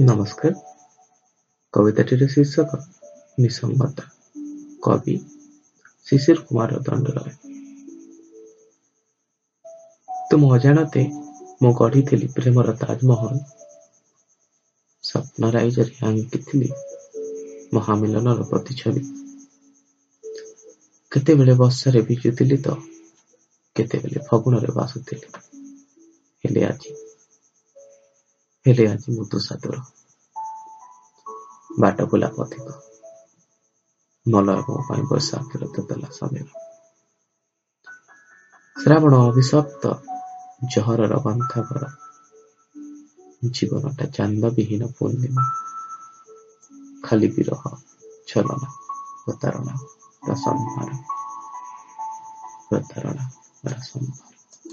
नमस्कार कविताटर शीर्षक निसंगता कवि शिशिर कुमार दंड रॉय तुम अजाणते मो गढ़ी थी ताजमहल स्वप्न राइज आंकी महामिलन प्रतिच्छवि केते बेले बर्षे तो केते बेले फगुण रे बासुली ହେଲେ ଆଜି ମୁଁ ତୁଷାଦୂର ବାଟ ବୁଲା ପଥିକ ମଲୟ ପାଇଁ ବୈଶାଖୀର ତେତଲା ସମୀର ଶ୍ରାବଣ ଅଭିଶପ୍ତ ଜହରର ବନ୍ଥାଘର ଜୀବନଟା ଚାନ୍ଦ ବିହୀନ ପୂର୍ଣ୍ଣିମା ଖାଲି ବିରହ ଛଲନା ପ୍ରତାରଣା ପ୍ରସମ୍ଭାର ପ୍ରତାରଣା ପ୍ରସମ୍ଭାର